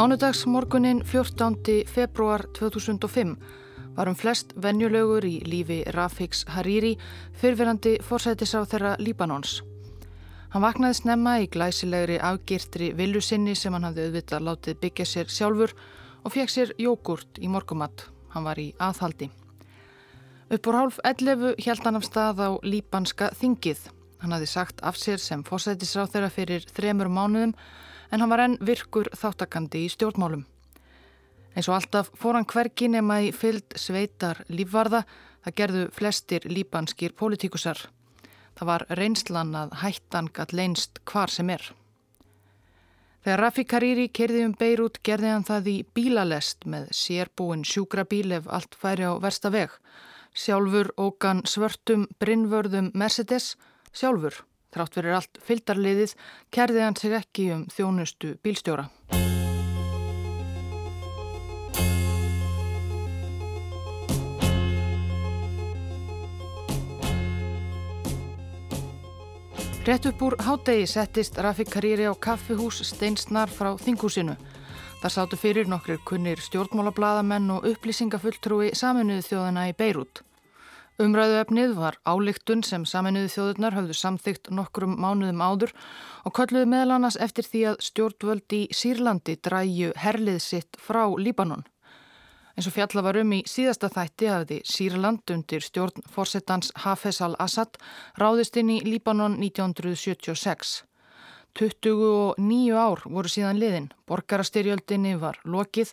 Mánudagsmorgunin 14. februar 2005 var um flest venjulegur í lífi Rafiks Hariri, fyrfirandi forsætisráð þeirra Líbanons. Hann vaknaði snemma í glæsilegri afgýrtri villusinni sem hann hafði auðvitað látið byggja sér sjálfur og fekk sér jógurt í morgumatt. Hann var í aðhaldi. Upp úr hálf 11 held hann af stað á líbanska þingið. Hann hafði sagt af sér sem forsætisráð þeirra fyrir þremur mánuðum en hann var enn virkur þáttakandi í stjórnmálum. Eins og alltaf fór hann hvergi nema í fyllt sveitar lífvarða, það gerðu flestir líbanskir pólitíkusar. Það var reynslan að hættan gatt leinst hvar sem er. Þegar Rafi Kariri kerði um Beirut gerði hann það í bílalest með sérbúin sjúkrabíl ef allt færi á versta veg. Sjálfur ógan svörtum brinnvörðum Mercedes, sjálfur. Þrátt fyrir allt fyldarliðið kerði hann sig ekki um þjónustu bílstjóra. Rett upp úr hádegi settist Rafik Karýri á kaffihús Steinsnar frá Þinghúsinu. Það sátu fyrir nokkrir kunnir stjórnmálablaðamenn og upplýsingafulltrúi saminuðu þjóðina í Beirut. Umræðuefnið var álíktun sem saminuði þjóðurnar höfðu samþygt nokkrum mánuðum áður og kolluði meðal annars eftir því að stjórnvöld í Sýrlandi dræju herlið sitt frá Líbanon. En svo fjalla var um í síðasta þætti hafði Sýrland undir stjórn fórsetans Hafez al-Assad ráðist inn í Líbanon 1976. 29 ár voru síðan liðin, borgarastyrjöldinni var lokið,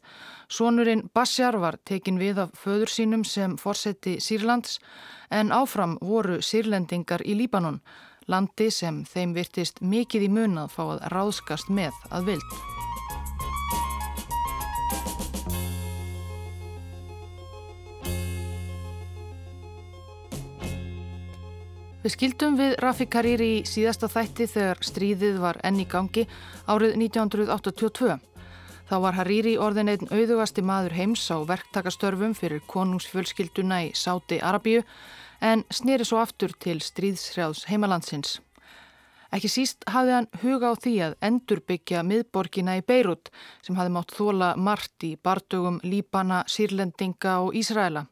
sonurinn Bassjar var tekin við af föður sínum sem fórseti Sýrlands en áfram voru sýrlendingar í Líbanon, landi sem þeim virtist mikið í mun að fá að ráðskast með að vild. Við skildum við Rafi Kariri í síðasta þætti þegar stríðið var enn í gangi árið 1982. Þá var Hariri orðin einn auðugasti maður heims á verktakastörfum fyrir konungsfjölskylduna í Sáti Arabíu en snýri svo aftur til stríðshrjáðs heimalandsins. Ekki síst hafði hann huga á því að endurbyggja miðborgina í Beirut sem hafði mátt þóla margt í bardugum Líbana, Sýrlendinga og Ísraela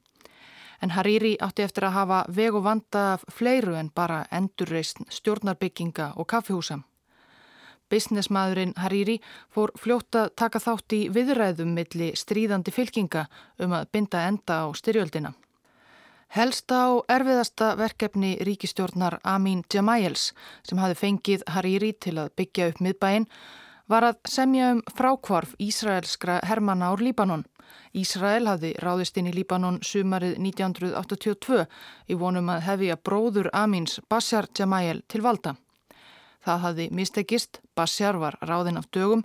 en Hariri átti eftir að hafa veg og vanda af fleiru en bara endurreist stjórnarbygginga og kaffihúsa. Businessmaðurinn Hariri fór fljótt að taka þátt í viðræðum milli stríðandi fylkinga um að binda enda á styrjöldina. Helsta og erfiðasta verkefni ríkistjórnar Amin Jamayels sem hafi fengið Hariri til að byggja upp miðbæinn var að semja um frákvarf Ísraelskra hermana ár Líbanon. Ísrael hafði ráðist inn í Líbanon sumarið 1982 í vonum að hefja bróður Amins Bashar Jamayel til valda. Það hafði mistekist, Bashar var ráðinn af dögum,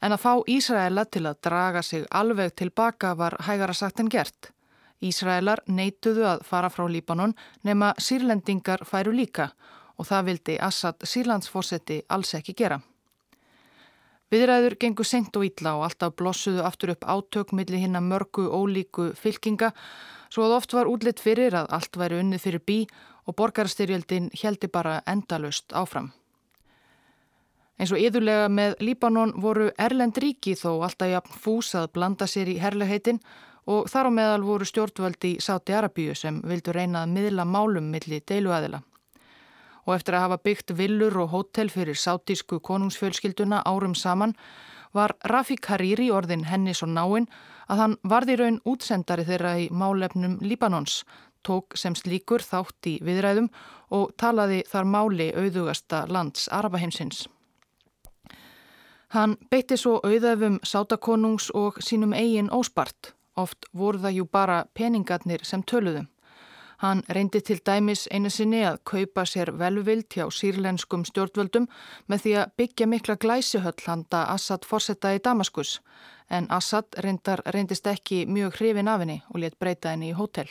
en að fá Ísraela til að draga sig alveg tilbaka var hægara sagt en gert. Ísraelar neituðu að fara frá Líbanon nema sírlendingar færu líka og það vildi Assad sírlandsfósetti alls ekki gera. Viðræður gengur sent og ítla og alltaf blossuðu aftur upp átök millir hinn að mörgu ólíku fylkinga svo að oft var útlitt fyrir að allt væri unnið fyrir bí og borgarstyrjöldin heldi bara endalust áfram. Eins og yðurlega með Líbanon voru Erlend ríki þó alltaf jafn fús að blanda sér í herleheitin og þar á meðal voru stjórnvöldi Sáti Arabíu sem vildu reyna að miðla málum millir deiluæðila og eftir að hafa byggt villur og hótel fyrir sátísku konungsfjölskylduna árum saman var Rafik Hariri orðin henni svo náinn að hann varði raun útsendari þeirra í málefnum Líbanons, tók sem slíkur þátt í viðræðum og talaði þar máli auðugasta lands Arabaheimsins. Hann beitti svo auðafum sátakonungs og sínum eigin óspart, oft voru það jú bara peningarnir sem töluðum. Hann reyndi til dæmis einu sinni að kaupa sér velvild hjá sírlenskum stjórnvöldum með því að byggja mikla glæsihöll handa Assad forsetta í Damaskus en Assad reyndar reyndist ekki mjög hrifin af henni og let breyta henni í hótel.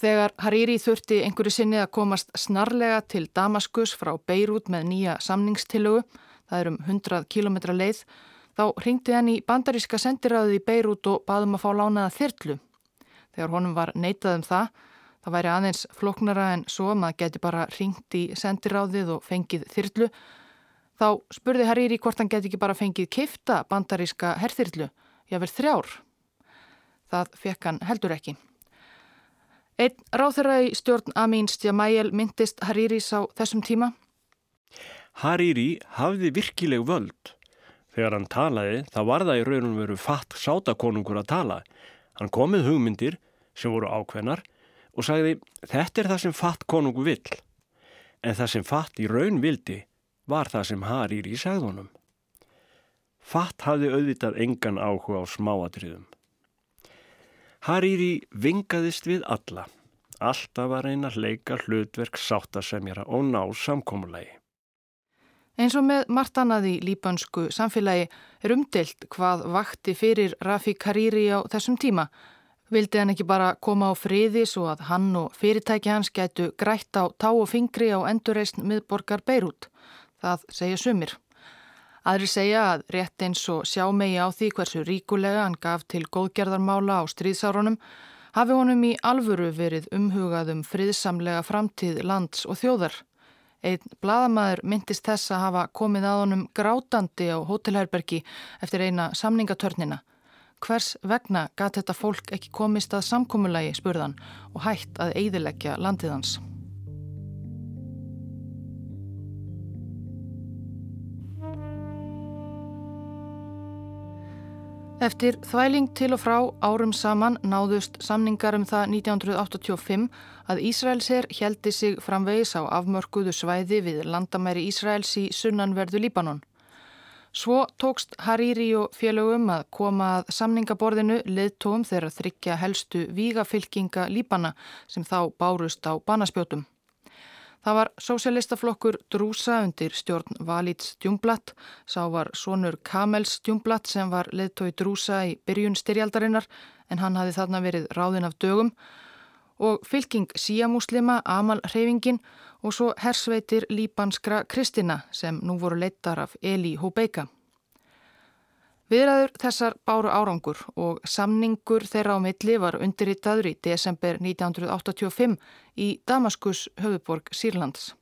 Þegar Hariri þurfti einhverju sinni að komast snarlega til Damaskus frá Beirut með nýja samningstillugu, það er um 100 km leið, þá ringdi henni í bandaríska sendiráði í Beirut og baðum að fá lánaða þyrlu Þegar honum var neitað um það, það væri aðeins floknara en svo maður geti bara ringt í sendiráðið og fengið þyrlu. Þá spurði Hariri hvort hann geti ekki bara fengið kifta bandaríska herþyrlu, jável þrjár. Það fekk hann heldur ekki. Einn ráþurra í stjórn Amin Stjamæjel myndist Hariris á þessum tíma. Hariri hafði virkileg völd. Þegar hann talaði þá var það í raunum veru fatt sátakonungur að tala. Hann komið hugmyndir sem voru ákveðnar og sagði þetta er það sem fatt konungu vill. En það sem fatt í raun vildi var það sem Hariri sagðunum. Fatt hafði auðvitað engan áhuga á smáatriðum. Hariri vingaðist við alla. Alltaf var eina leika hlutverk sáttasemjara og ná samkómulegi. Eins og með margt annað í líbansku samfélagi er umdelt hvað vakti fyrir Rafik Hariri á þessum tíma. Vildi hann ekki bara koma á friði svo að hann og fyrirtæki hans gætu grætt á tá og fingri á endurreysn miðborgar Beirut. Það segja sumir. Aðri segja að rétt eins og sjá megi á því hversu ríkulega hann gaf til góðgerðarmála á stríðsárunum hafi honum í alvöru verið umhugað um friðsamlega framtíð lands og þjóðar. Einn bladamæður myndist þess að hafa komið að honum grátandi á hótelherbergi eftir eina samningatörnina. Hvers vegna gæti þetta fólk ekki komist að samkómulagi spurðan og hægt að eidilegja landiðans? Eftir þvæling til og frá árum saman náðust samningar um það 1985 að Ísraelser heldi sig framvegis á afmörkuðu svæði við landamæri Ísraels í sunnanverðu Líbanon. Svo tókst Hariri og félögum að koma að samningaborðinu leðtóum þeirra þryggja helstu vígafylkinga Líbana sem þá bárust á banaspjótum. Það var sósjalistaflokkur Drúsa undir stjórn Valíts Djungblatt, sá var sonur Kamels Djungblatt sem var leðtói Drúsa í byrjun styrjaldarinnar en hann hafi þarna verið ráðin af dögum og fylking síamúslima, Amal Hreyfingin og svo hersveitir líbanskra Kristina sem nú voru leittar af Eli Hóbeika. Viðræður þessar báru árangur og samningur þeirra á milli var undirritaður í desember 1985 í Damaskus, höfuborg Sýrlands.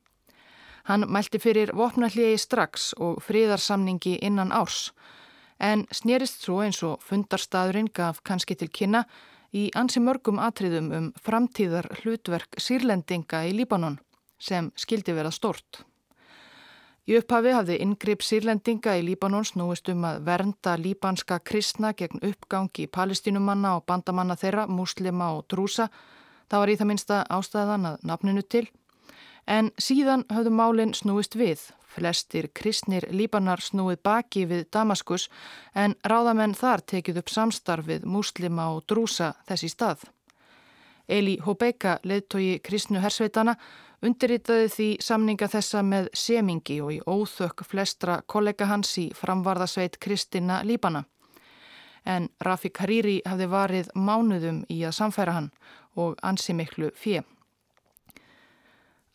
Hann mælti fyrir vopnallegi strax og fríðarsamningi innan árs, en snerist svo eins og fundarstaðurinn gaf kannski til kynna í ansi mörgum atriðum um framtíðar hlutverk sírlendinga í Líbanon sem skildi vera stort. Í upphafi hafði yngripp sírlendinga í Líbanons núist um að vernda líbanska kristna gegn uppgangi palestinumanna og bandamanna þeirra, muslima og drúsa. Það var í það minsta ástæðan að nafninu til. En síðan hafðu málinn snúist við. Flestir kristnir líbanar snúið baki við Damaskus en ráðamenn þar tekið upp samstarf við muslima og drúsa þessi stað. Eli Hobeika, leðtogi kristnu hersveitana, Undirritaði því samninga þessa með semingi og í óþökk flestra kollega hans í framvarðasveit Kristina Líbana. En Rafik Hariri hafði varið mánuðum í að samfæra hann og ansi miklu fjö.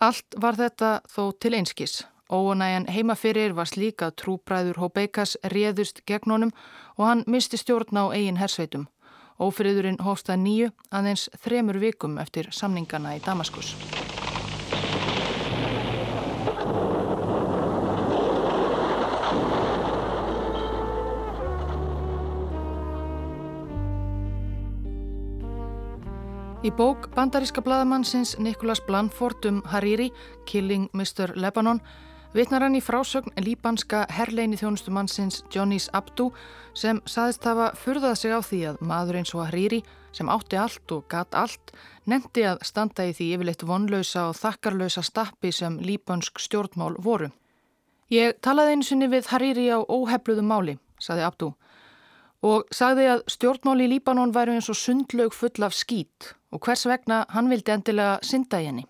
Allt var þetta þó til einskis. Óanægjan heimaferir var slíka trúbræður Hóbeikas réðust gegn honum og hann misti stjórn á eigin hersveitum. Ófriðurinn hósta nýju aðeins þremur vikum eftir samningana í Damaskus. Í bók bandaríska bladamannsins Nikolas Blanford um Hariri, Killing Mr. Lebanon, vitnar hann í frásögn líbanska herleini þjónustumannsins Johnnys Abdu sem saðist hafa furðað sig á því að maður eins og Hariri, sem átti allt og gatt allt, nefndi að standa í því yfirleitt vonlausa og þakkarlausa stappi sem líbansk stjórnmál voru. Ég talaði einu sinni við Hariri á óhefluðum máli, saði Abdu, og sagði að stjórnmál í Líbanon væru eins og sundlaug full af skít og hvers vegna hann vildi endilega synda í henni.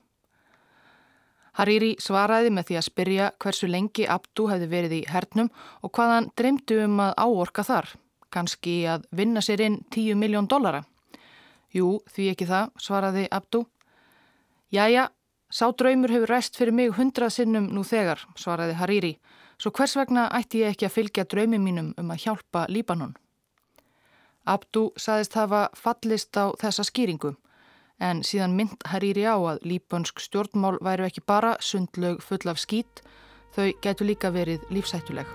Hariri svaraði með því að spyrja hversu lengi Abdu hefði verið í hernum og hvað hann dreymdi um að áorka þar, kannski að vinna sér inn 10 miljón dollara. Jú, því ekki það, svaraði Abdu. Jæja, sá draumur hefur rest fyrir mig hundrað sinnum nú þegar, svaraði Hariri, svo hvers vegna ætti ég ekki að fylgja draumi mínum um að hjálpa Líbanon? Abdu saðist hafa fallist á þessa skýringu en síðan mynd Hariri á að líbönsk stjórnmál væru ekki bara sundlaug full af skít, Þau getur líka verið lífsættuleg.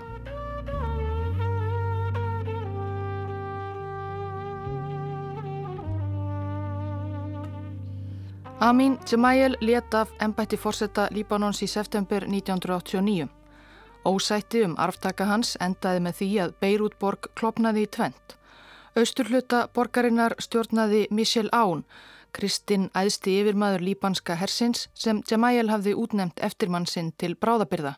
Amin Gemayel let af ennbætti fórsetta Líbanons í september 1989. Ósætti um arftaka hans endaði með því að Beirutborg klopnaði í tvent. Austurluta borgarinnar stjórnaði Michel Aoun, Kristinn æðsti yfirmaður líbanska hersins sem Gemayel hafði útnemt eftirmann sinn til bráðabyrða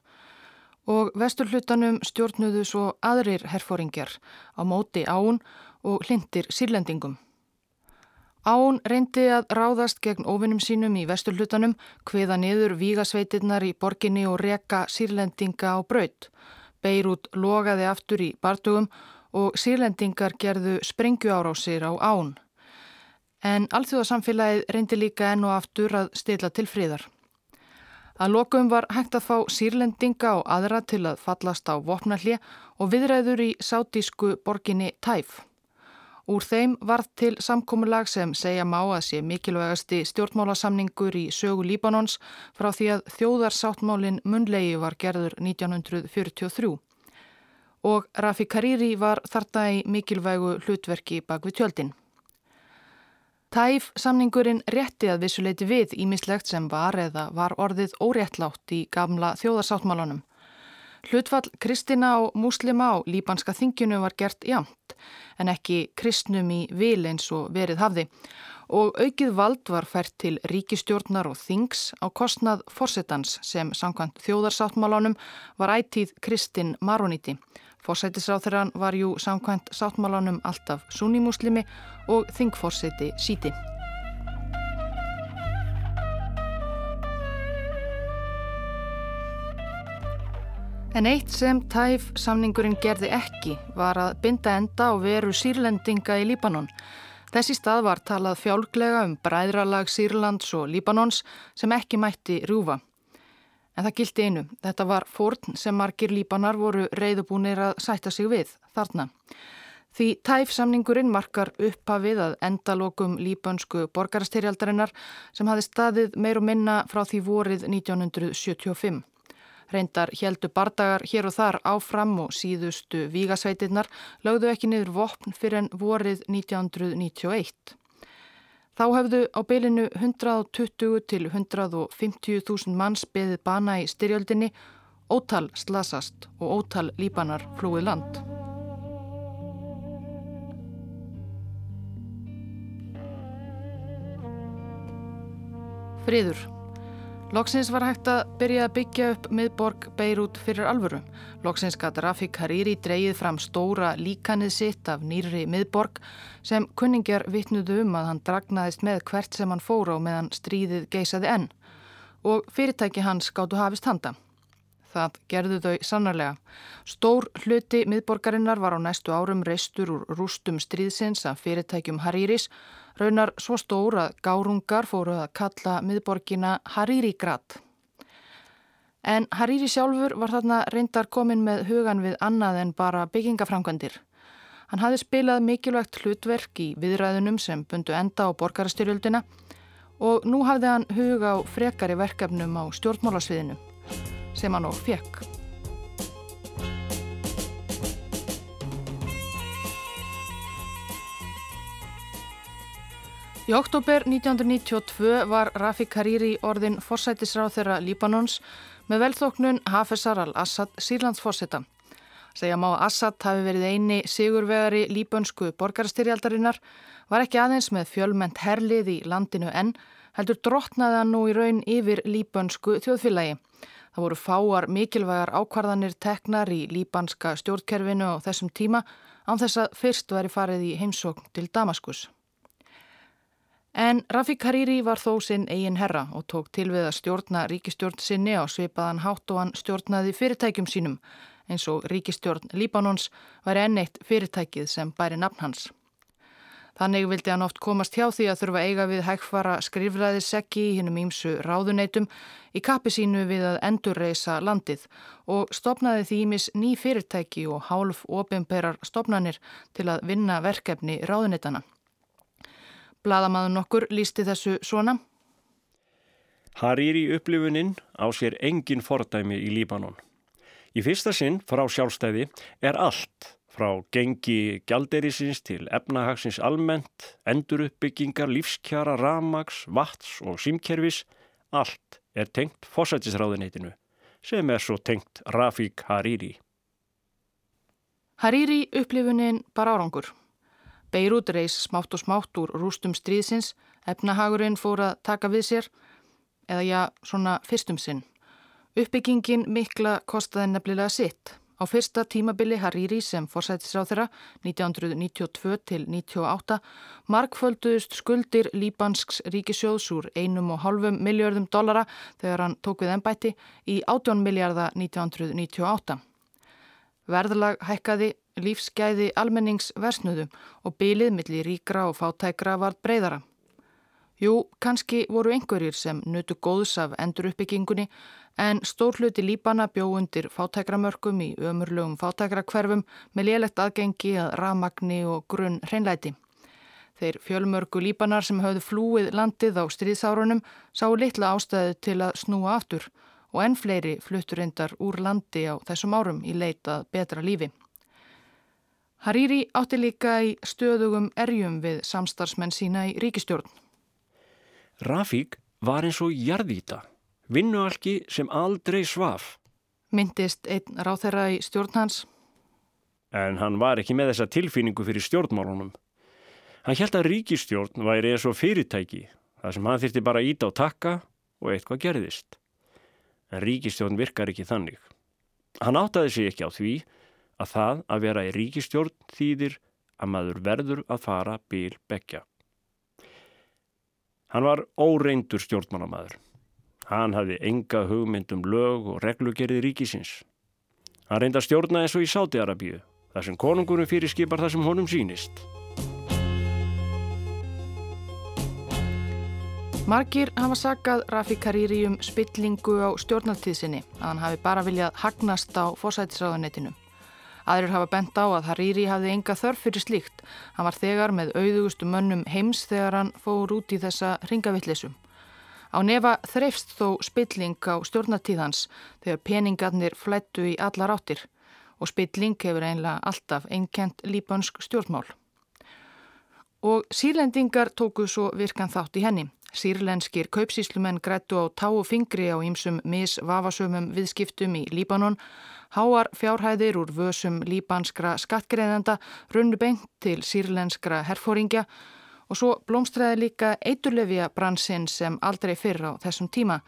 og vesturlutanum stjórnuðu svo aðrir herfóringjar á móti Aoun og hlindir sírlendingum. Án reyndi að ráðast gegn óvinnum sínum í vesturlutanum, hviða niður vígasveitirnar í borginni og reka sírlendinga á braut. Beirut logaði aftur í bartugum og sírlendingar gerðu sprengju árásir á án. En alþjóðasamfélagið reyndi líka enn og aftur að stila til fríðar. Að lokum var hægt að fá sírlendinga og aðra til að fallast á vopnalli og viðræður í sátísku borginni Tæf. Úr þeim varð til samkómulag sem segja má að sé mikilvægasti stjórnmálasamningur í sögu Líbanons frá því að þjóðarsáttmálin munlegi var gerður 1943 og Rafi Kariri var þarna í mikilvægu hlutverki bak við tjöldin. Tæf samningurinn rétti að vissuleiti við ímislegt sem var eða var orðið óréttlátt í gamla þjóðarsáttmálunum. Hlutfall kristina og múslima á líbanska þingjunu var gert jamt en ekki kristnum í vil eins og verið hafði og aukið vald var fært til ríkistjórnar og þings á kostnað fórsetans sem samkvæmt þjóðarsáttmálánum var ætíð kristin maroníti. Fórsætisráþurann var jú samkvæmt sáttmálánum alltaf sunnimuslimi og þingfórseti síti. En eitt sem tæf samningurinn gerði ekki var að binda enda á veru sírlendinga í Líbanon. Þessi stað var talað fjálglega um bræðralag Sýrlands og Líbanons sem ekki mætti rjúfa. En það gildi einu. Þetta var fórn sem margir Líbanar voru reyðubúnir að sætta sig við þarna. Því tæf samningurinn markar upphafið að endalokum líbönsku borgarastyrjaldarinnar sem hafi staðið meir og minna frá því vorið 1975. Reyndar heldu bardagar hér og þar áfram og síðustu vígasveitinnar lögðu ekki niður vopn fyrir en vorið 1991. Þá hefðu á bylinu 120 til 150.000 manns beðið bana í styrjöldinni, ótal slasast og ótal líbanar flúið land. Friður Loksins var hægt að byrja að byggja upp miðborg Beirut fyrir alvöru. Loksins gæti Rafik Hariri dreyið fram stóra líkanið sitt af nýri miðborg sem kunningjar vittnuðu um að hann dragnaðist með hvert sem hann fóra og meðan stríðið geysaði enn. Og fyrirtæki hans gáttu hafist handa. Það gerðu þau sannarlega. Stór hluti miðborgarinnar var á næstu árum reistur úr rústum stríðsins af fyrirtækjum Hariris Raunar svo stór að gárungar fóru að kalla miðborgina Hariri-grad. En Hariri sjálfur var þarna reyndar komin með hugan við annað en bara byggingaframkvæmdir. Hann hafði spilað mikilvægt hlutverk í viðræðunum sem bundu enda á borgarastyrjöldina og nú hafði hann huga á frekari verkefnum á stjórnmálasviðinu sem hann og fekk. Í oktober 1992 var Rafik Hariri orðin forsætisráð þeirra Líbanons með velþóknun Hafezar al-Assad sírlandsforsetta. Segja má að Assad hafi verið eini sigurvegari líbönsku borgarstyrjaldarinnar, var ekki aðeins með fjölment herlið í landinu enn, heldur drottnaði hann nú í raun yfir líbönsku þjóðfélagi. Það voru fáar mikilvægar ákvarðanir teknar í líbanska stjórnkerfinu á þessum tíma án þess að fyrst veri farið í heimsókn til Damaskus. En Rafik Hariri var þó sinn eigin herra og tók til við að stjórna ríkistjórn sinni á svipaðan hátt og hann stjórnaði fyrirtækjum sínum eins og ríkistjórn Líbanons var enneitt fyrirtækið sem bæri nafn hans. Þannig vildi hann oft komast hjá því að þurfa eiga við hægfara skrifræðiseggi í hinnum ímsu ráðuneytum í kappi sínu við að endurreisa landið og stopnaði því ímis ný fyrirtæki og hálf ofinperar stopnanir til að vinna verkefni ráðuneytana. Bladamaður nokkur lísti þessu svona. Hariri upplifuninn á sér engin fordæmi í Líbanon. Í fyrsta sinn frá sjálfstæði er allt frá gengi gjalderisins til efnahagsins almennt, enduruppbyggingar, lífskjara, ramags, vats og símkerfis, allt er tengt fósætisráðuneytinu sem er svo tengt Rafik Hariri. Hariri upplifunin bara árangur. Beirut reys smátt og smátt úr rústum stríðsins, efnahagurinn fór að taka við sér, eða já, svona fyrstum sinn. Uppbyggingin mikla kostaði nefnilega sitt. Á fyrsta tímabili Hariri sem forsætisráð þeirra 1992 til 1998 markfölduðust skuldir Líbansks ríkisjóðs úr einum og halvum miljardum dollara þegar hann tók við ennbætti í 18 miljardar 1998. Verðlag hækkaði lífsgæði almenningsversnuðu og bylið millir ríkra og fátækra var breyðara. Jú, kannski voru einhverjir sem nutu góðs af enduruppbyggingunni en stór hluti líbana bjó undir fátækramörkum í ömurlögum fátækrakverfum með lélegt aðgengi að ramagni og grunn hreinlæti. Þeir fjölmörgu líbanar sem höfðu flúið landið á stríðsárunum sá litla ástæðu til að snúa aftur og enn fleiri fluttur reyndar úr landi á þessum árum í leitað betra lífi. Hariri átti líka í stöðugum erjum við samstarfsmenn sína í ríkistjórn. Rafík var eins og jarðýta vinnualki sem aldrei svaf. Myndist einn ráþeira í stjórn hans. En hann var ekki með þessa tilfinningu fyrir stjórnmálunum. Hann held að ríkistjórn væri eins og fyrirtæki, það sem hann þyrti bara ít á takka og eitthvað gerðist. En ríkistjórn virkar ekki þannig. Hann áttaði sig ekki á því að það að vera í ríkistjórn þýðir að maður verður að fara bíl bekja. Hann var óreindur stjórnmálamadur. Hann hafði enga hugmyndum lög og reglugerði ríkisins. Hann reynda að stjórna eins og í Sátiarabíu, þar sem konungurum fyrir skipar það sem honum sínist. Margir hafa sagað Rafi Kariri um spillingu á stjórnaltíðsinni að hann hafi bara viljað hagnast á fósætisráðanettinu. Aðrir hafa bent á að Hariri hafði enga þörf fyrir slíkt. Hann var þegar með auðugustu mönnum heims þegar hann fór út í þessa ringavillisum. Á nefa þreifst þó spilling á stjórnatíðans þegar peningarnir flættu í allar áttir og spilling hefur einlega alltaf einkent líbansk stjórnmál. Og sírlendingar tóku svo virkan þátt í henni. Sýrlenskir kaupsíslumenn grættu á tá og fingri á ýmsum misvafasömum viðskiptum í Líbanon. Háar fjárhæðir úr vösum líbanskra skattgreðenda runnu beint til sýrlenskra herfóringja Og svo blómstræði líka eiturlefja bransinn sem aldrei fyrr á þessum tíma.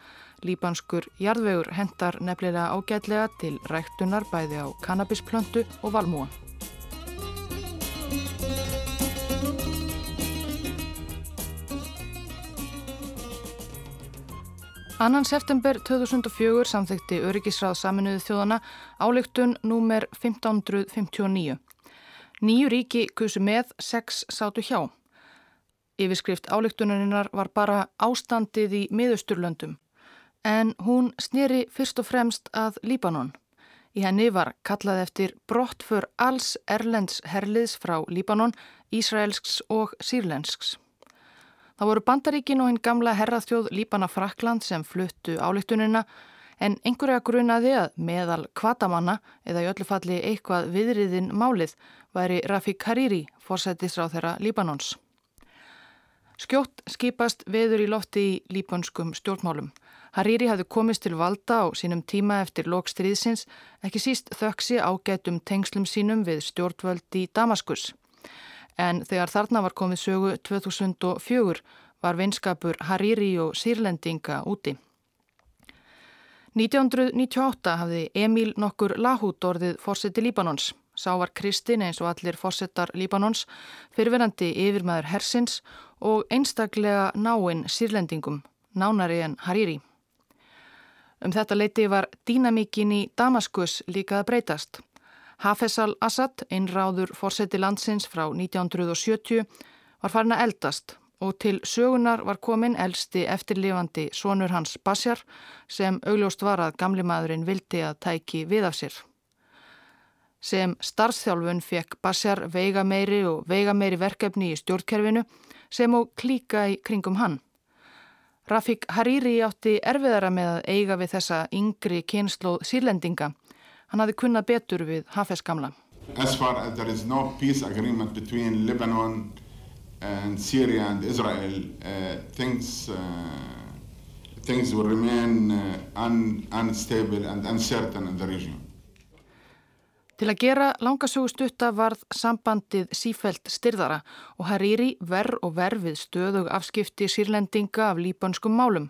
Líbanskur jarðvegur hendar nefnilega ágætlega til ræktunar bæði á kannabisplöntu og valmúa. Annan september 2004 samþekti Öryggisráð saminuðu þjóðana álygtun númer 1559. Nýju ríki kusu með, sex sátu hjá. Yfirskrift álíktunarinnar var bara ástandið í miðusturlöndum en hún snýri fyrst og fremst að Líbanon. Í henni var kallað eftir brott för alls erlends herliðs frá Líbanon, Ísraelsks og Sýrlensks. Það voru bandaríkin og hinn gamla herraþjóð Líbana Frakland sem fluttu álíktunina en einhverja grunaði að meðal kvatamanna eða í öllu falli eitthvað viðriðin málið væri Rafik Hariri, fórsættisráð þeirra Líbanons. Skjótt skipast veður í lofti í líbönskum stjórnmálum. Hariri hafði komist til valda á sínum tíma eftir lokstriðsins, ekki síst þöksi ágætum tengslum sínum við stjórnvöld í Damaskus. En þegar þarna var komið sögu 2004 var vinskapur Hariri og Sýrlendinga úti. 1998 hafði Emil nokkur Lahút orðið fórseti Líbanons. Sá var Kristin eins og allir fórsetar Líbanons, fyrirverandi yfirmæður Hersins og einstaklega náinn sírlendingum, nánari en Hariri. Um þetta leiti var dýnamíkin í Damaskus líka að breytast. Hafez al-Assad, einráður fórseti landsins frá 1970, var farin að eldast og til sögunar var komin elsti eftirlifandi sonur hans Basjar sem augljóst var að gamli maðurinn vildi að tæki við af sér. Sem starfþjálfun fekk Basjar veigameiri og veigameiri verkefni í stjórnkerfinu sem og klíka í kringum hann. Rafik Hariri átti erfiðara með að eiga við þessa yngri kynnslóð sírlendinga. Hann hafði kunnað betur við Hafez gamla. As far as there is no peace agreement between Lebanon and Syria and Israel, uh, things, uh, things will remain uh, un unstable and uncertain in the region. Til að gera langasögustutta varð sambandið sífælt styrðara og Hariri verð og verð við stöðug afskipti sírlendinga af líbönskum málum.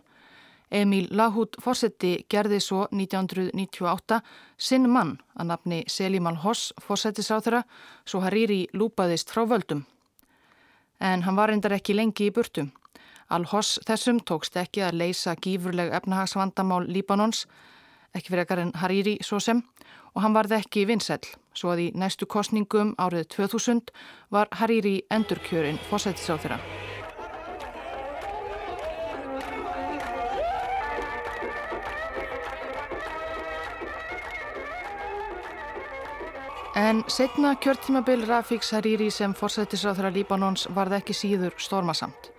Emil Lahut fósetti gerði svo 1998 sinn mann að nafni Selim Al-Hoss fósettisáþura svo Hariri lúpaðist frá völdum. En hann var reyndar ekki lengi í burtu. Al-Hoss þessum tókst ekki að leysa gífurleg efnahagsvandamál Líbanons, ekki fyrir ekkar en Hariri svo sem, og hann varði ekki vinsell, svo að í næstu kostningum árið 2000 var Hariri endurkjörin fósættisáð þeirra. En setna kjörtímabil Rafíks Hariri sem fórsættisráð þeirra Líbanons varði ekki síður stormasamt.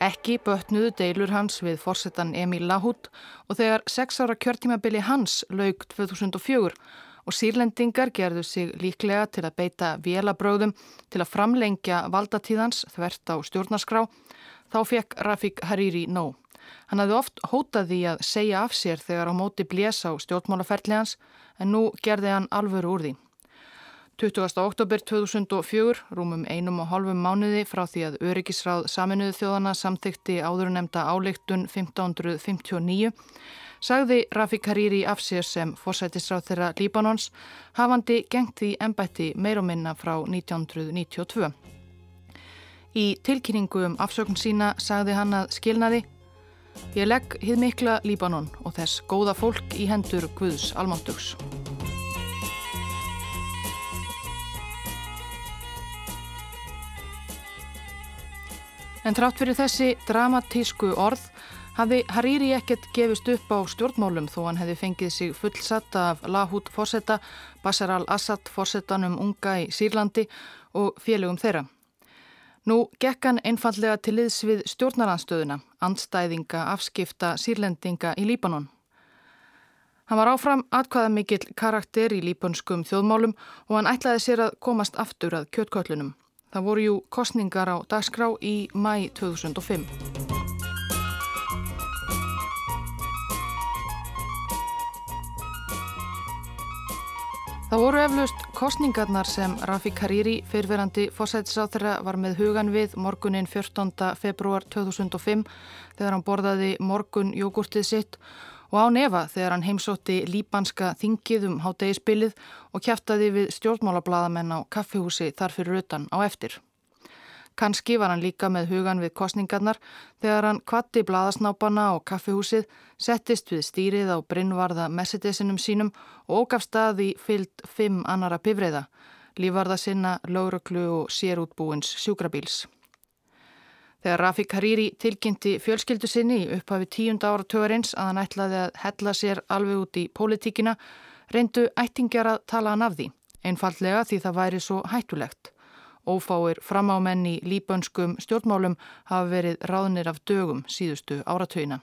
Ekki bötnuðu deilur hans við fórsetan Emil Lahut og þegar sex ára kjörtímabili hans laug 2004 og sírlendingar gerðu sig líklega til að beita vélabröðum til að framlengja valdatíðans þvert á stjórnarskrá, þá fekk Rafik Hariri nóg. Hann hafði oft hótað því að segja af sér þegar á móti blés á stjórnmálaferðli hans en nú gerði hann alvöru úr því. 20. oktober 2004, rúmum einum og halvum mánuði frá því að Öryggisráð saminuðu þjóðana samþykti áðurnemda áleiktun 1559, sagði Rafik Hariri af sér sem fórsættisráð þeirra Líbanons, hafandi gengt því ennbætti meir og minna frá 1992. Í tilkynningu um afsökun sína sagði hann að skilnaði Ég legg hið mikla Líbanon og þess góða fólk í hendur Guðs almáttugs. En trátt fyrir þessi dramatísku orð hafði Hariri ekkert gefist upp á stjórnmálum þó hann hefði fengið sig fullsatt af Lahut fórsetta, Bashar al-Assad fórsetanum unga í Sýrlandi og félögum þeirra. Nú gekk hann einfallega til liðs við stjórnaranstöðuna, andstæðinga afskipta sírlendinga í Líbanon. Hann var áfram atkvaða mikill karakter í líbonskum þjóðmálum og hann ætlaði sér að komast aftur að kjötköllunum. Það voru jú kostningar á dagskrá í mæ 2005. Það voru eflaust kostningarnar sem Rafik Hariri, fyrverandi fósætisáþurra, var með hugan við morgunin 14. februar 2005 þegar hann borðaði morgun jógurtið sitt og á nefa þegar hann heimsótti líbanska þingið um hátegispilið og kæftaði við stjórnmálablaðamenn á kaffihúsi þar fyrir utan á eftir. Kanski var hann líka með hugan við kostningarnar þegar hann kvatti blaðasnápana á kaffihúsið, settist við stýrið á brinnvarða messidesinum sínum og ógaf staði fyllt fimm annara pifriða, lífvarða sinna, lauröklu og sérútbúins sjúkrabíls. Þegar Rafik Hariri tilkynnti fjölskyldu sinni í upphafi tíunda ára tögarins að hann ætlaði að hella sér alveg út í pólitíkina, reyndu ættingjar að tala hann af því, einfallega því það væri svo hættulegt. Ófáir framámenn í líbönskum stjórnmálum hafa verið ráðnir af dögum síðustu áratögina.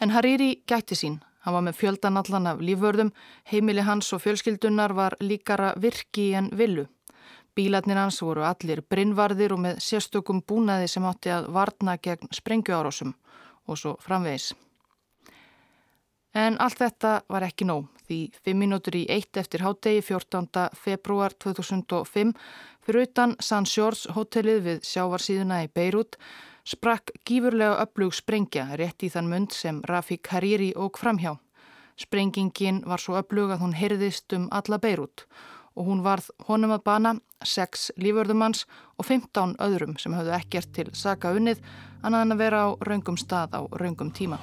En Hariri gætti sín. Hann var með fjöldanallan af lífvörðum, heimili hans og fjölskyldunar var líkara virki en villu. Bílarnir hans voru allir brinnvarðir og með sérstökum búnaði sem átti að varna gegn sprengjuárásum og svo framvegis. En allt þetta var ekki nóg því 5 minútur í eitt eftir hádegi 14. februar 2005 fyrir utan San Sjórs hotellið við sjávarsíðuna í Beirut sprakk gífurlega upplug sprengja rétt í þann mund sem Rafik Hariri óg framhjá. Sprengingin var svo upplug að hún heyrðist um alla Beirut og hún varð honum að bana, sex líförðumanns og 15 öðrum sem höfðu ekkert til saka unnið annað en að vera á raungum stað á raungum tíma.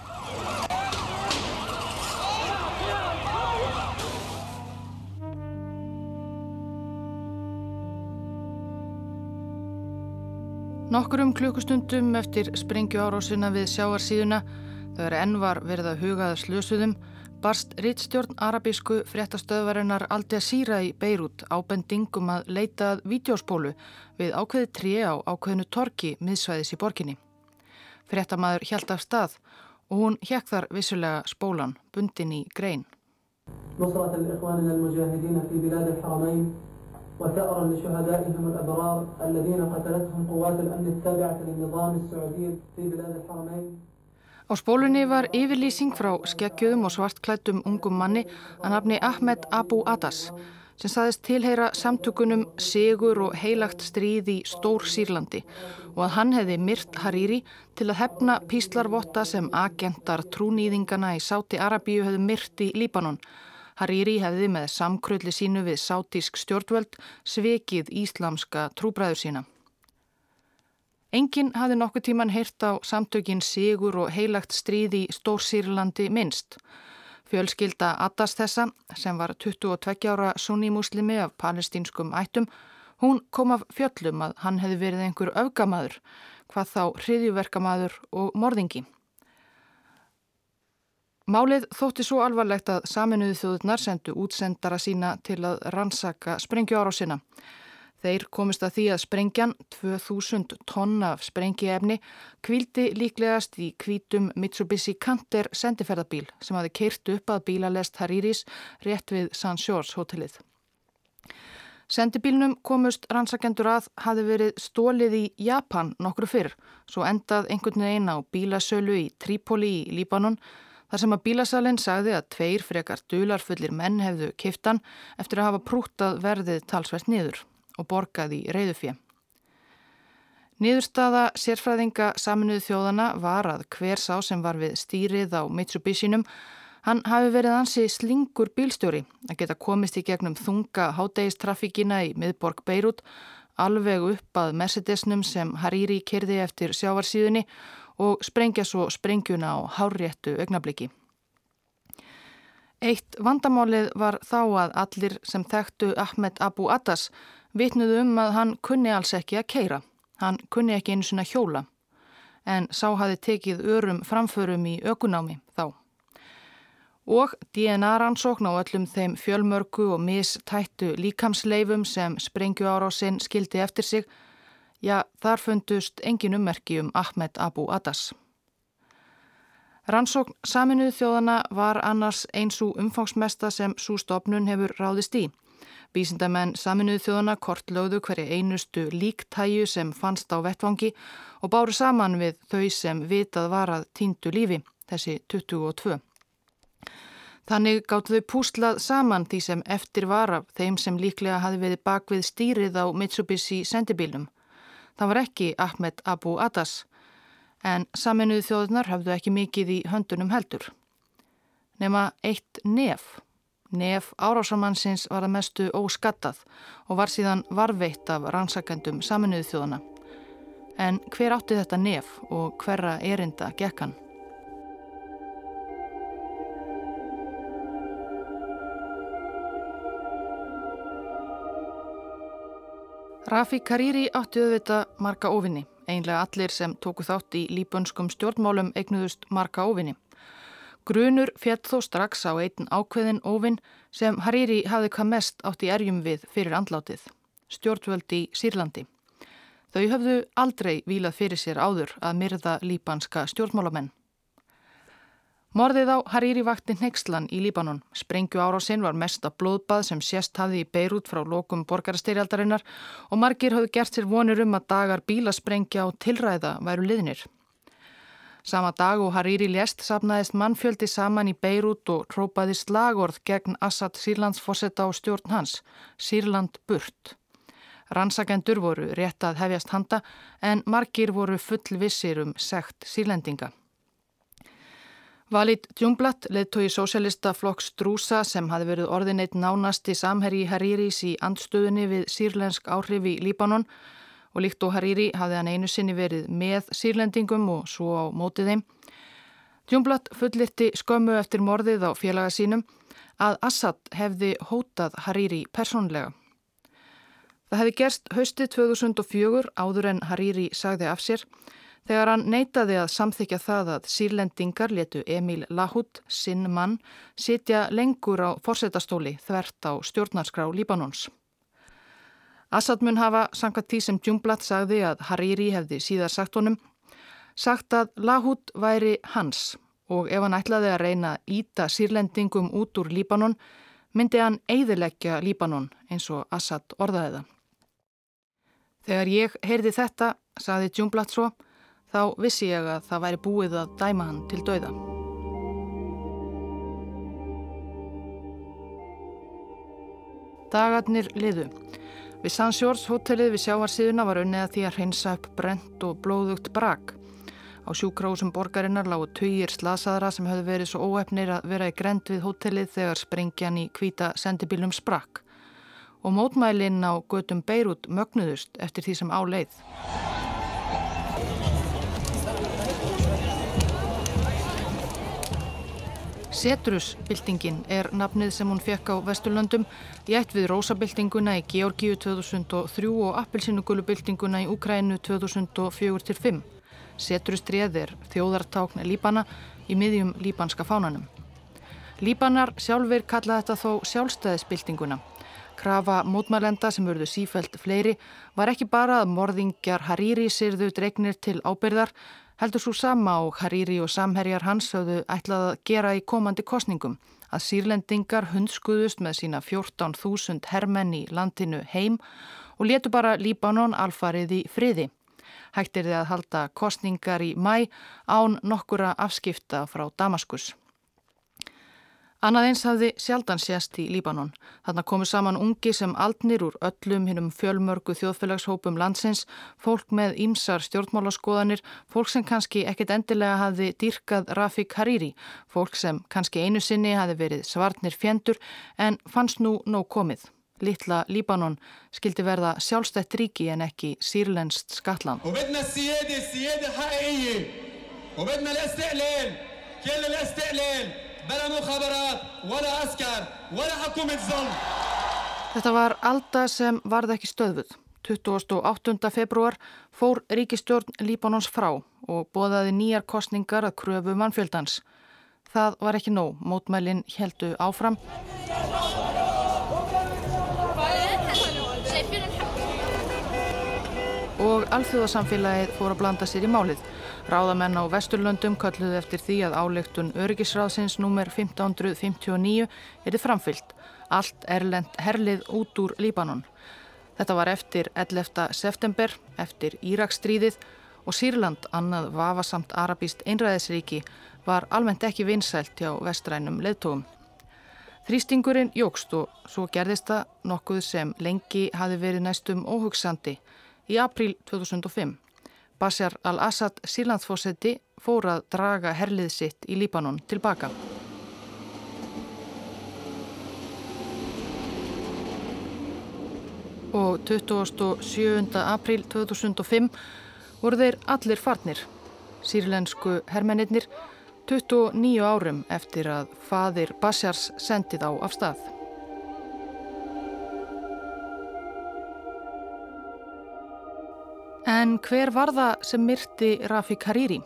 Nokkurum klukkustundum eftir sprengju árásina við sjáarsíðuna þegar enn var verið að hugaða slösuðum barst rittstjórn arabísku fréttastöðvarinnar Al Jazeera í Beirut ábendingum að leitað vídeospólu við ákveði trí á ákveðinu torki miðsvæðis í borginni. Frettamæður hjælt af stað og hún hjekk þar vissulega spólan, bundin í grein. Á spólunni var yfirlýsing frá skekkjöðum og svartklættum ungum manni að nafni Ahmed Abu Adas sem saðist tilheyra samtökunum Sigur og heilagt stríð í Stór Sýrlandi og að hann hefði myrt Hariri til að hefna píslarvotta sem agentar trúnýðingana í Sáti Arabíu hefði myrt í Líbanon. Hariri hefði með samkrulli sínu við sátísk stjórnvöld svekið íslamska trúbræður sína. Engin hafði nokkuð tíman heyrt á samtökin Sigur og heilagt stríð í Stór Sýrlandi minnst. Fjölskylda Adas þessa, sem var 22 ára sunnimuslimi af palestínskum ættum, hún kom af fjöllum að hann hefði verið einhver öfgamaður, hvað þá hriðjuverkamaður og morðingi. Málið þótti svo alvarlegt að saminuði þjóðurnar sendu útsendara sína til að rannsaka sprengju ára á sinna. Þeir komist að því að sprengjan, 2000 tonna af sprengiefni, kvildi líklegast í kvítum Mitsubishi Canter sendiferðabíl sem hafi keirt upp að bílalest Hariris rétt við San Shores hotellið. Sendibílnum komust rannsakendur að hafi verið stólið í Japan nokkru fyrr, svo endað einhvern veginn á bílasölu í Trípoli í Líbanon, þar sem að bílasalinn sagði að tveir frekar dularfullir menn hefðu kiftan eftir að hafa prútað verðið talsvært niður og borgaði reyðufjö. Nýðurstaða sérfræðinga saminuðu þjóðana var að hver sá sem var við stýrið á Mitsubishinum hann hafi verið ansi slingur bílstjóri að geta komist í gegnum þunga hádegistrafíkina í miðborg Beirut alveg upp að Mercedesnum sem Hariri kerði eftir sjávarsíðunni og sprengja svo sprengjuna á háréttu augnabliki. Eitt vandamálið var þá að allir sem þekktu Ahmed Abu Adas vitnuðu um að hann kunni alls ekki að keira. Hann kunni ekki einu svona hjóla. En sá hafi tekið örum framförum í ökunámi þá. Og DNA-rannsókn á öllum þeim fjölmörku og mistættu líkamsleifum sem sprengju ára á sinn skildi eftir sig, já þar fundust engin ummerki um Ahmed Abu Adas. Rannsókn saminuð þjóðana var annars eins og umfangsmesta sem svo stopnun hefur ráðist í. Vísindamenn saminuðu þjóðana kortlögðu hverja einustu líktæju sem fannst á vettvangi og báru saman við þau sem vitað var að týndu lífi, þessi 22. Þannig gáttu þau púslað saman því sem eftir var af þeim sem líklega hafi verið bakvið stýrið á Mitsubishi sendibílnum. Það var ekki Ahmed Abu Adas, en saminuðu þjóðunar hafðu ekki mikið í höndunum heldur. Nefna eitt nef. Nef árásamannsins var að mestu óskattað og var síðan varveitt af rannsakendum saminuðu þjóðana. En hver átti þetta nef og hverra erinda gekkan? Rafi Kariri átti auðvita marga óvinni. Einlega allir sem tóku þátt í líbönskum stjórnmálum eignuðust marga óvinni. Grunur fjall þó strax á einn ákveðin óvinn sem Hariri hafði hvað mest átt í erjum við fyrir andlátið, stjórnvöldi Sýrlandi. Þau höfðu aldrei vilað fyrir sér áður að myrða líbanska stjórnmálamenn. Morðið á Hariri vakti Nexlan í Líbanon. Sprengju árásinn var mest að blóðbað sem sérst hafði í Beirut frá lokum borgarastyrjaldarinnar og margir hafðu gert sér vonir um að dagar bílasprengja og tilræða væru liðnir. Sama dag og Hariri lést sapnaðist mannfjöldi saman í Beirut og trópaði slagorð gegn Assad Sýrlandsforsetta á stjórn hans, Sýrland burt. Rannsakendur voru rétt að hefjast handa en margir voru fullvissir um sekt sírlendinga. Valid Djúmblatt leðtói sósélista flokks Drúsa sem hafi verið orðineitt nánasti samherji Hariris í andstöðunni við sírlensk áhrif í Líbanon og líkt og Hariri hafði hann einu sinni verið með sírlendingum og svo á mótið þeim. Djúmblatt fullirti skömmu eftir morðið á félaga sínum að Assad hefði hótað Hariri persónlega. Það hefði gerst haustið 2004 áður en Hariri sagði af sér þegar hann neytaði að samþykja það að sírlendingar letu Emil Lahut, sinn mann, sitja lengur á forsetastóli þvert á stjórnarskrá Líbanons. Assad mun hafa sangat því sem Djumblatt sagði að Hariri hefði síðar sagt honum sagt að Lahut væri hans og ef hann ætlaði að reyna að íta sírlendingum út úr Líbanon myndi hann eiðileggja Líbanon eins og Assad orðaði það. Þegar ég heyrði þetta, saði Djúmblatt svo, þá vissi ég að það væri búið að dæma hann til dauða. Dagarnir liðu. Við Sandsjórs hotellið við sjávarsíðuna var unnið að því að hreinsa upp brent og blóðugt brak. Á sjúkrósum borgarinnar lágu töyir slasaðara sem höfðu verið svo óefnir að vera í grend við hotellið þegar sprengjan í kvíta sendibílum sprakk. Og mótmælinn á götum Beirut mögnuðust eftir því sem á Setrusbyltingin er nafnið sem hún fekk á Vesturlöndum í ætt við Rósabyltinguna í Georgíu 2003 og Appelsinugulubyltinguna í Ukrænu 2004-05. Setrustrið er þjóðartákn Líbana í miðjum líbanska fánanum. Líbanar sjálfur kalla þetta þó sjálfstæðisbyltinguna. Krafa mótmælenda sem verðu sífælt fleiri var ekki bara að morðingjar Hariri sirðu dregnir til ábyrðar heldur svo sama og Hariri og samherjar hans höfðu ætlað að gera í komandi kostningum að sírlendingar hundskuðust með sína 14.000 hermenn í landinu heim og letu bara Líbanon alfarið í friði. Hægt er þið að halda kostningar í mæ án nokkura afskipta frá Damaskus. Annað eins hafði sjaldan sést í Líbanon. Þarna komu saman ungi sem aldnir úr öllum hinnum fjölmörgu þjóðfélagshópum landsins, fólk með ímsar stjórnmálaskoðanir, fólk sem kannski ekkit endilega hafði dýrkað Rafik Hariri, fólk sem kannski einu sinni hafði verið svartnir fjendur en fannst nú nóg komið. Littla Líbanon skildi verða sjálfstætt ríki en ekki sírlenskt skatlan. Síði hægi, og bedna l-istiqlil, kjell l-istiqlil. Þetta var alda sem varð ekki stöðvuð. 28. februar fór ríkistjórn Líbanons frá og bóðaði nýjar kostningar að kröfu mannfjöldans. Það var ekki nóg, mótmælinn heldu áfram. Og alþjóðasamfélagið fór að blanda sér í málið. Ráðamenn á Vesturlöndum kalluðu eftir því að áleiktun öryggisráðsins nr. 1559 erið framfyllt. Allt erlend herlið út úr Líbanon. Þetta var eftir 11. september, eftir Íraksstríðið og Sýrland, annað vafasamt arabíst einræðisríki, var almennt ekki vinsælt hjá vestrænum leðtogum. Þrýstingurinn jógst og svo gerðist það nokkuð sem lengi hafi verið næstum óhugsandi í april 2005. Bashar al-Assad sílandsfósetti fór að draga herlið sitt í Líbanon tilbaka. Og 27. april 2005 voru þeir allir farnir, sírlensku hermennir, 29 árum eftir að fadir Bashars sendið á af stað. En hver var það sem myrti Rafik Hariri?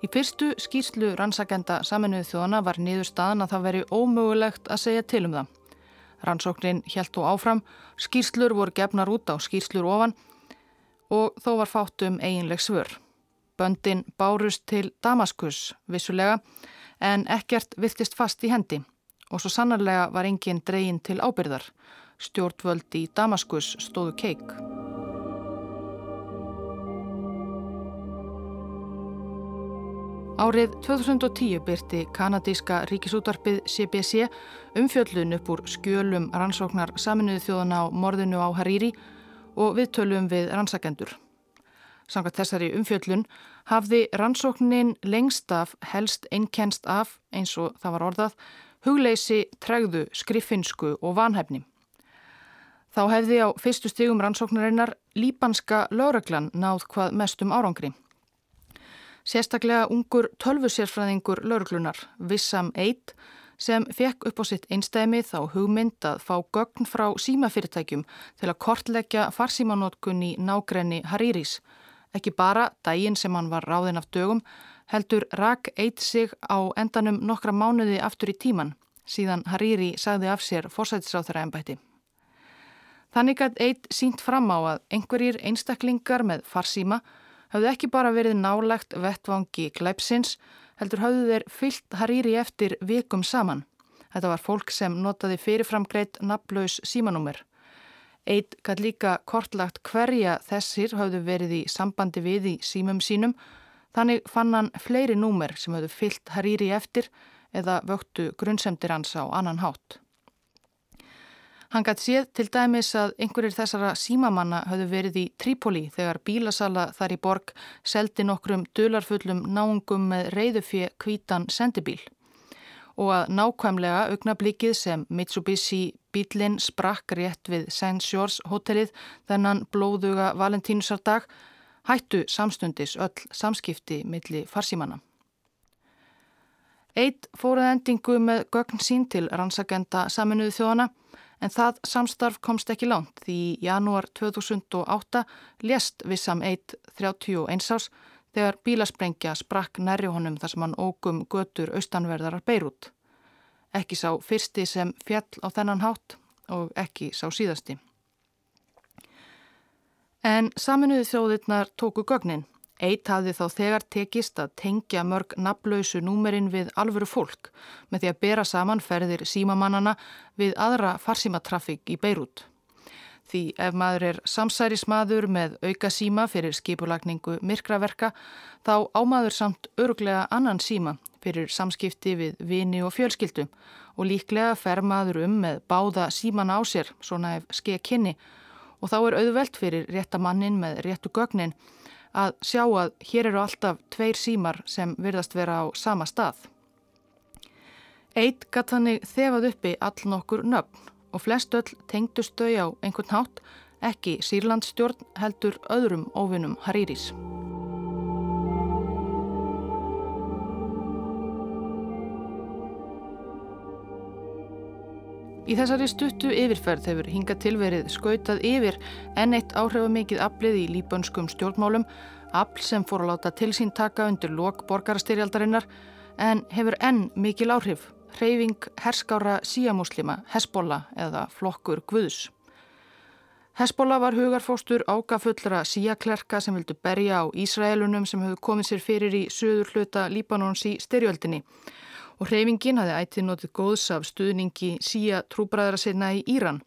Í fyrstu skýrslu rannsakenda saminuð þjóðana var niður staðan að það veri ómögulegt að segja til um það. Rannsóknin helt og áfram, skýrslur voru gefnar út á skýrslur ofan og þó var fátt um eiginleg svör. Böndin bárust til Damaskus vissulega en ekkert viltist fast í hendi og svo sannarlega var enginn dregin til ábyrðar. Stjórnvöld í Damaskus stóðu keik. Árið 2010 byrti kanadíska ríkisútarpið CBC umfjöllun upp úr skjölum rannsóknar saminuðu þjóðana á morðinu á Hariri og viðtölum við rannsakendur. Sangat þessari umfjöllun hafði rannsóknin lengst af helst einnkenst af, eins og það var orðað, hugleysi, tregðu, skriffinsku og vanhæfni. Þá hefði á fyrstu stigum rannsóknarinnar líbanska lögreglan náð hvað mestum árangri. Sérstaklega ungur tölvusérfræðingur lauruglunar, Vissam Eit, sem fekk upp á sitt einstæmi þá hugmynd að fá gögn frá símafyrirtækjum til að kortleggja farsímanótkun í nágrenni Hariris. Ekki bara daginn sem hann var ráðinn af dögum, heldur rak Eit sig á endanum nokkra mánuði aftur í tíman, síðan Hariri sagði af sér fórsætisráþara ennbætti. Þannig að Eit sínt fram á að einhverjir einstaklingar með farsíma hafðu ekki bara verið nálegt vettvangi glæpsins, heldur hafðu þeir fyllt Hariri eftir vikum saman. Þetta var fólk sem notaði fyrirframgreit naflaus símanúmer. Eitt gæt líka kortlagt hverja þessir hafðu verið í sambandi við í símum sínum, þannig fann hann fleiri númer sem hafðu fyllt Hariri eftir eða vöktu grunnsemdir hans á annan hátt. Hann gæti séð til dæmis að einhverjir þessara símamanna höfðu verið í Trípoli þegar bílasala þar í borg seldi nokkrum dularfullum náungum með reyðufið kvítan sendibíl og að nákvæmlega augnablíkið sem Mitsubishi bílinn sprakk rétt við St. Shores hotellið þennan blóðuga valentínusardag hættu samstundis öll samskipti milli farsímanna. Eitt fóruð endingu með gögn sín til rannsagenda saminuðu þjóðana en það samstarf komst ekki langt því janúar 2008 lést Vissam 1.31 ás þegar bílasprengja sprakk nærri honum þar sem hann ógum götur austanverðarar Beirut. Ekki sá fyrsti sem fjall á þennan hátt og ekki sá síðasti. En saminuði þjóðirnar tóku gögnin. Eitt hafði þá þegar tekist að tengja mörg naflausu númerinn við alvöru fólk með því að bera saman ferðir símamannana við aðra farsímatrafík í Beirut. Því ef maður er samsærismadur með auka síma fyrir skipulagningu myrkraverka þá ámaður samt öruglega annan síma fyrir samskipti við vini og fjölskyldu og líklega fer maður um með báða símana á sér svona ef skeið kynni og þá er auðvelt fyrir réttamannin með réttu gögnin að sjá að hér eru alltaf tveir símar sem virðast vera á sama stað. Eitt gatt þannig þefað uppi all nokkur nöfn og flest öll tengdust þau á einhvern hátt ekki Sýrlandsstjórn heldur öðrum óvinnum Harírís. Í þessari stuttu yfirferð hefur hinga tilverið skautað yfir enn eitt áhrifamikið aflið í líbönskum stjórnmálum, afl sem fór að láta til sín taka undir lok borgarastyrjaldarinnar en hefur enn mikil áhrif, hreyfing herskára síamúslima, Hesbóla eða flokkur Guðs. Hesbóla var hugarfóstur ágafullra síaklerka sem vildu berja á Ísraelunum sem hefðu komið sér fyrir í söður hluta Líbanons í styrjöldinni og hreyfingin hafði ættið notið góðs af stuðningi síja trúbræðara sinna í Íran.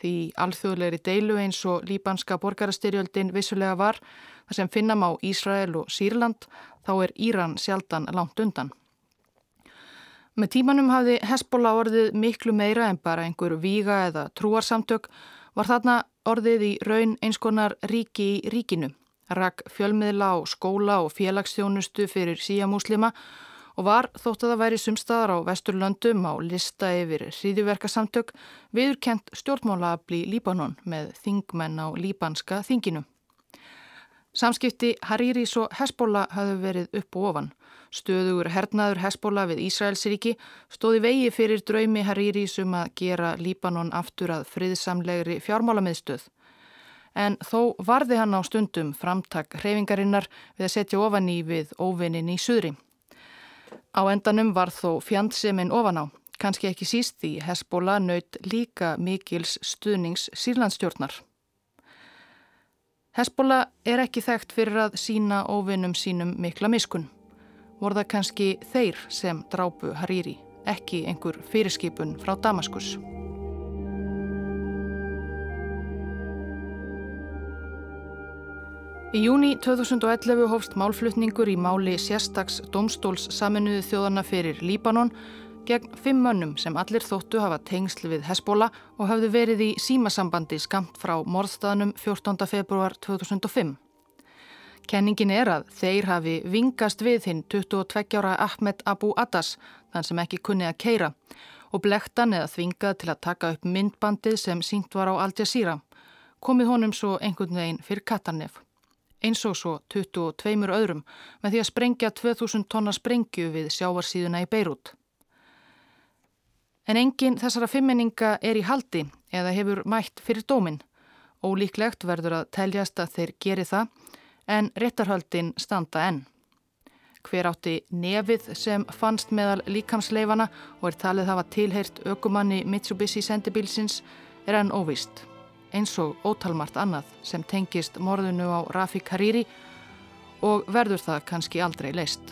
Því alþjóðlegri deilu eins og líbanska borgarastyrjöldin vissulega var þar sem finnam á Ísrael og Sýrland þá er Íran sjaldan langt undan. Með tímanum hafði Hesbóla orðið miklu meira en bara einhver víga eða trúarsamtök var þarna orðið í raun einskonar ríki í ríkinu. Rak fjölmiðla og skóla og félagsþjónustu fyrir síjamúslima og var þótt að það væri sumstaðar á Vesturlöndum á lista yfir hríðiverkasamtök viðurkent stjórnmálaabli Líbanon með þingmenn á líbanska þinginu. Samskipti Harírís og Hesbóla hafðu verið upp og ofan. Stöðugur hernaður Hesbóla við Ísraelsríki stóði vegi fyrir draumi Harírís um að gera Líbanon aftur að friðsamlegri fjármálamiðstöð. En þó varði hann á stundum framtak hreyfingarinnar við að setja ofan í við óvinnin í suðri. Á endanum var þó fjandseminn ofan á, kannski ekki síst því Hesbóla naut líka mikils stuðnings sírlandstjórnar. Hesbóla er ekki þekkt fyrir að sína óvinnum sínum mikla miskun. Vor það kannski þeir sem drápu Hariri, ekki einhver fyrirskipun frá Damaskus. Í júni 2011 hófst málflutningur í máli sérstags domstóls saminuðu þjóðana fyrir Líbanon gegn fimm mönnum sem allir þóttu hafa tengsl við Hesbóla og hafðu verið í símasambandi skamt frá morðstæðanum 14. februar 2005. Kenningin er að þeir hafi vingast við hinn 22 ára Ahmed Abu Adas, þann sem ekki kunni að keira, og blektan eða þvingað til að taka upp myndbandið sem sínt var á Al Jazeera, komið honum svo einhvern veginn fyrir Katarnef eins og svo 22 öðrum með því að sprengja 2000 tonna sprengju við sjávarsíðuna í Beirut. En engin þessara fimmenninga er í haldi eða hefur mætt fyrir dómin. Ólíklegt verður að teljast að þeir geri það en réttarhaldin standa enn. Hver átti nefið sem fannst meðal líkamsleifana og er talið hafa tilheyrt ökumanni Mitsubishi sendibilsins er enn óvist eins og ótalmart annað sem tengist morðinu á Rafik Hariri og verður það kannski aldrei leist.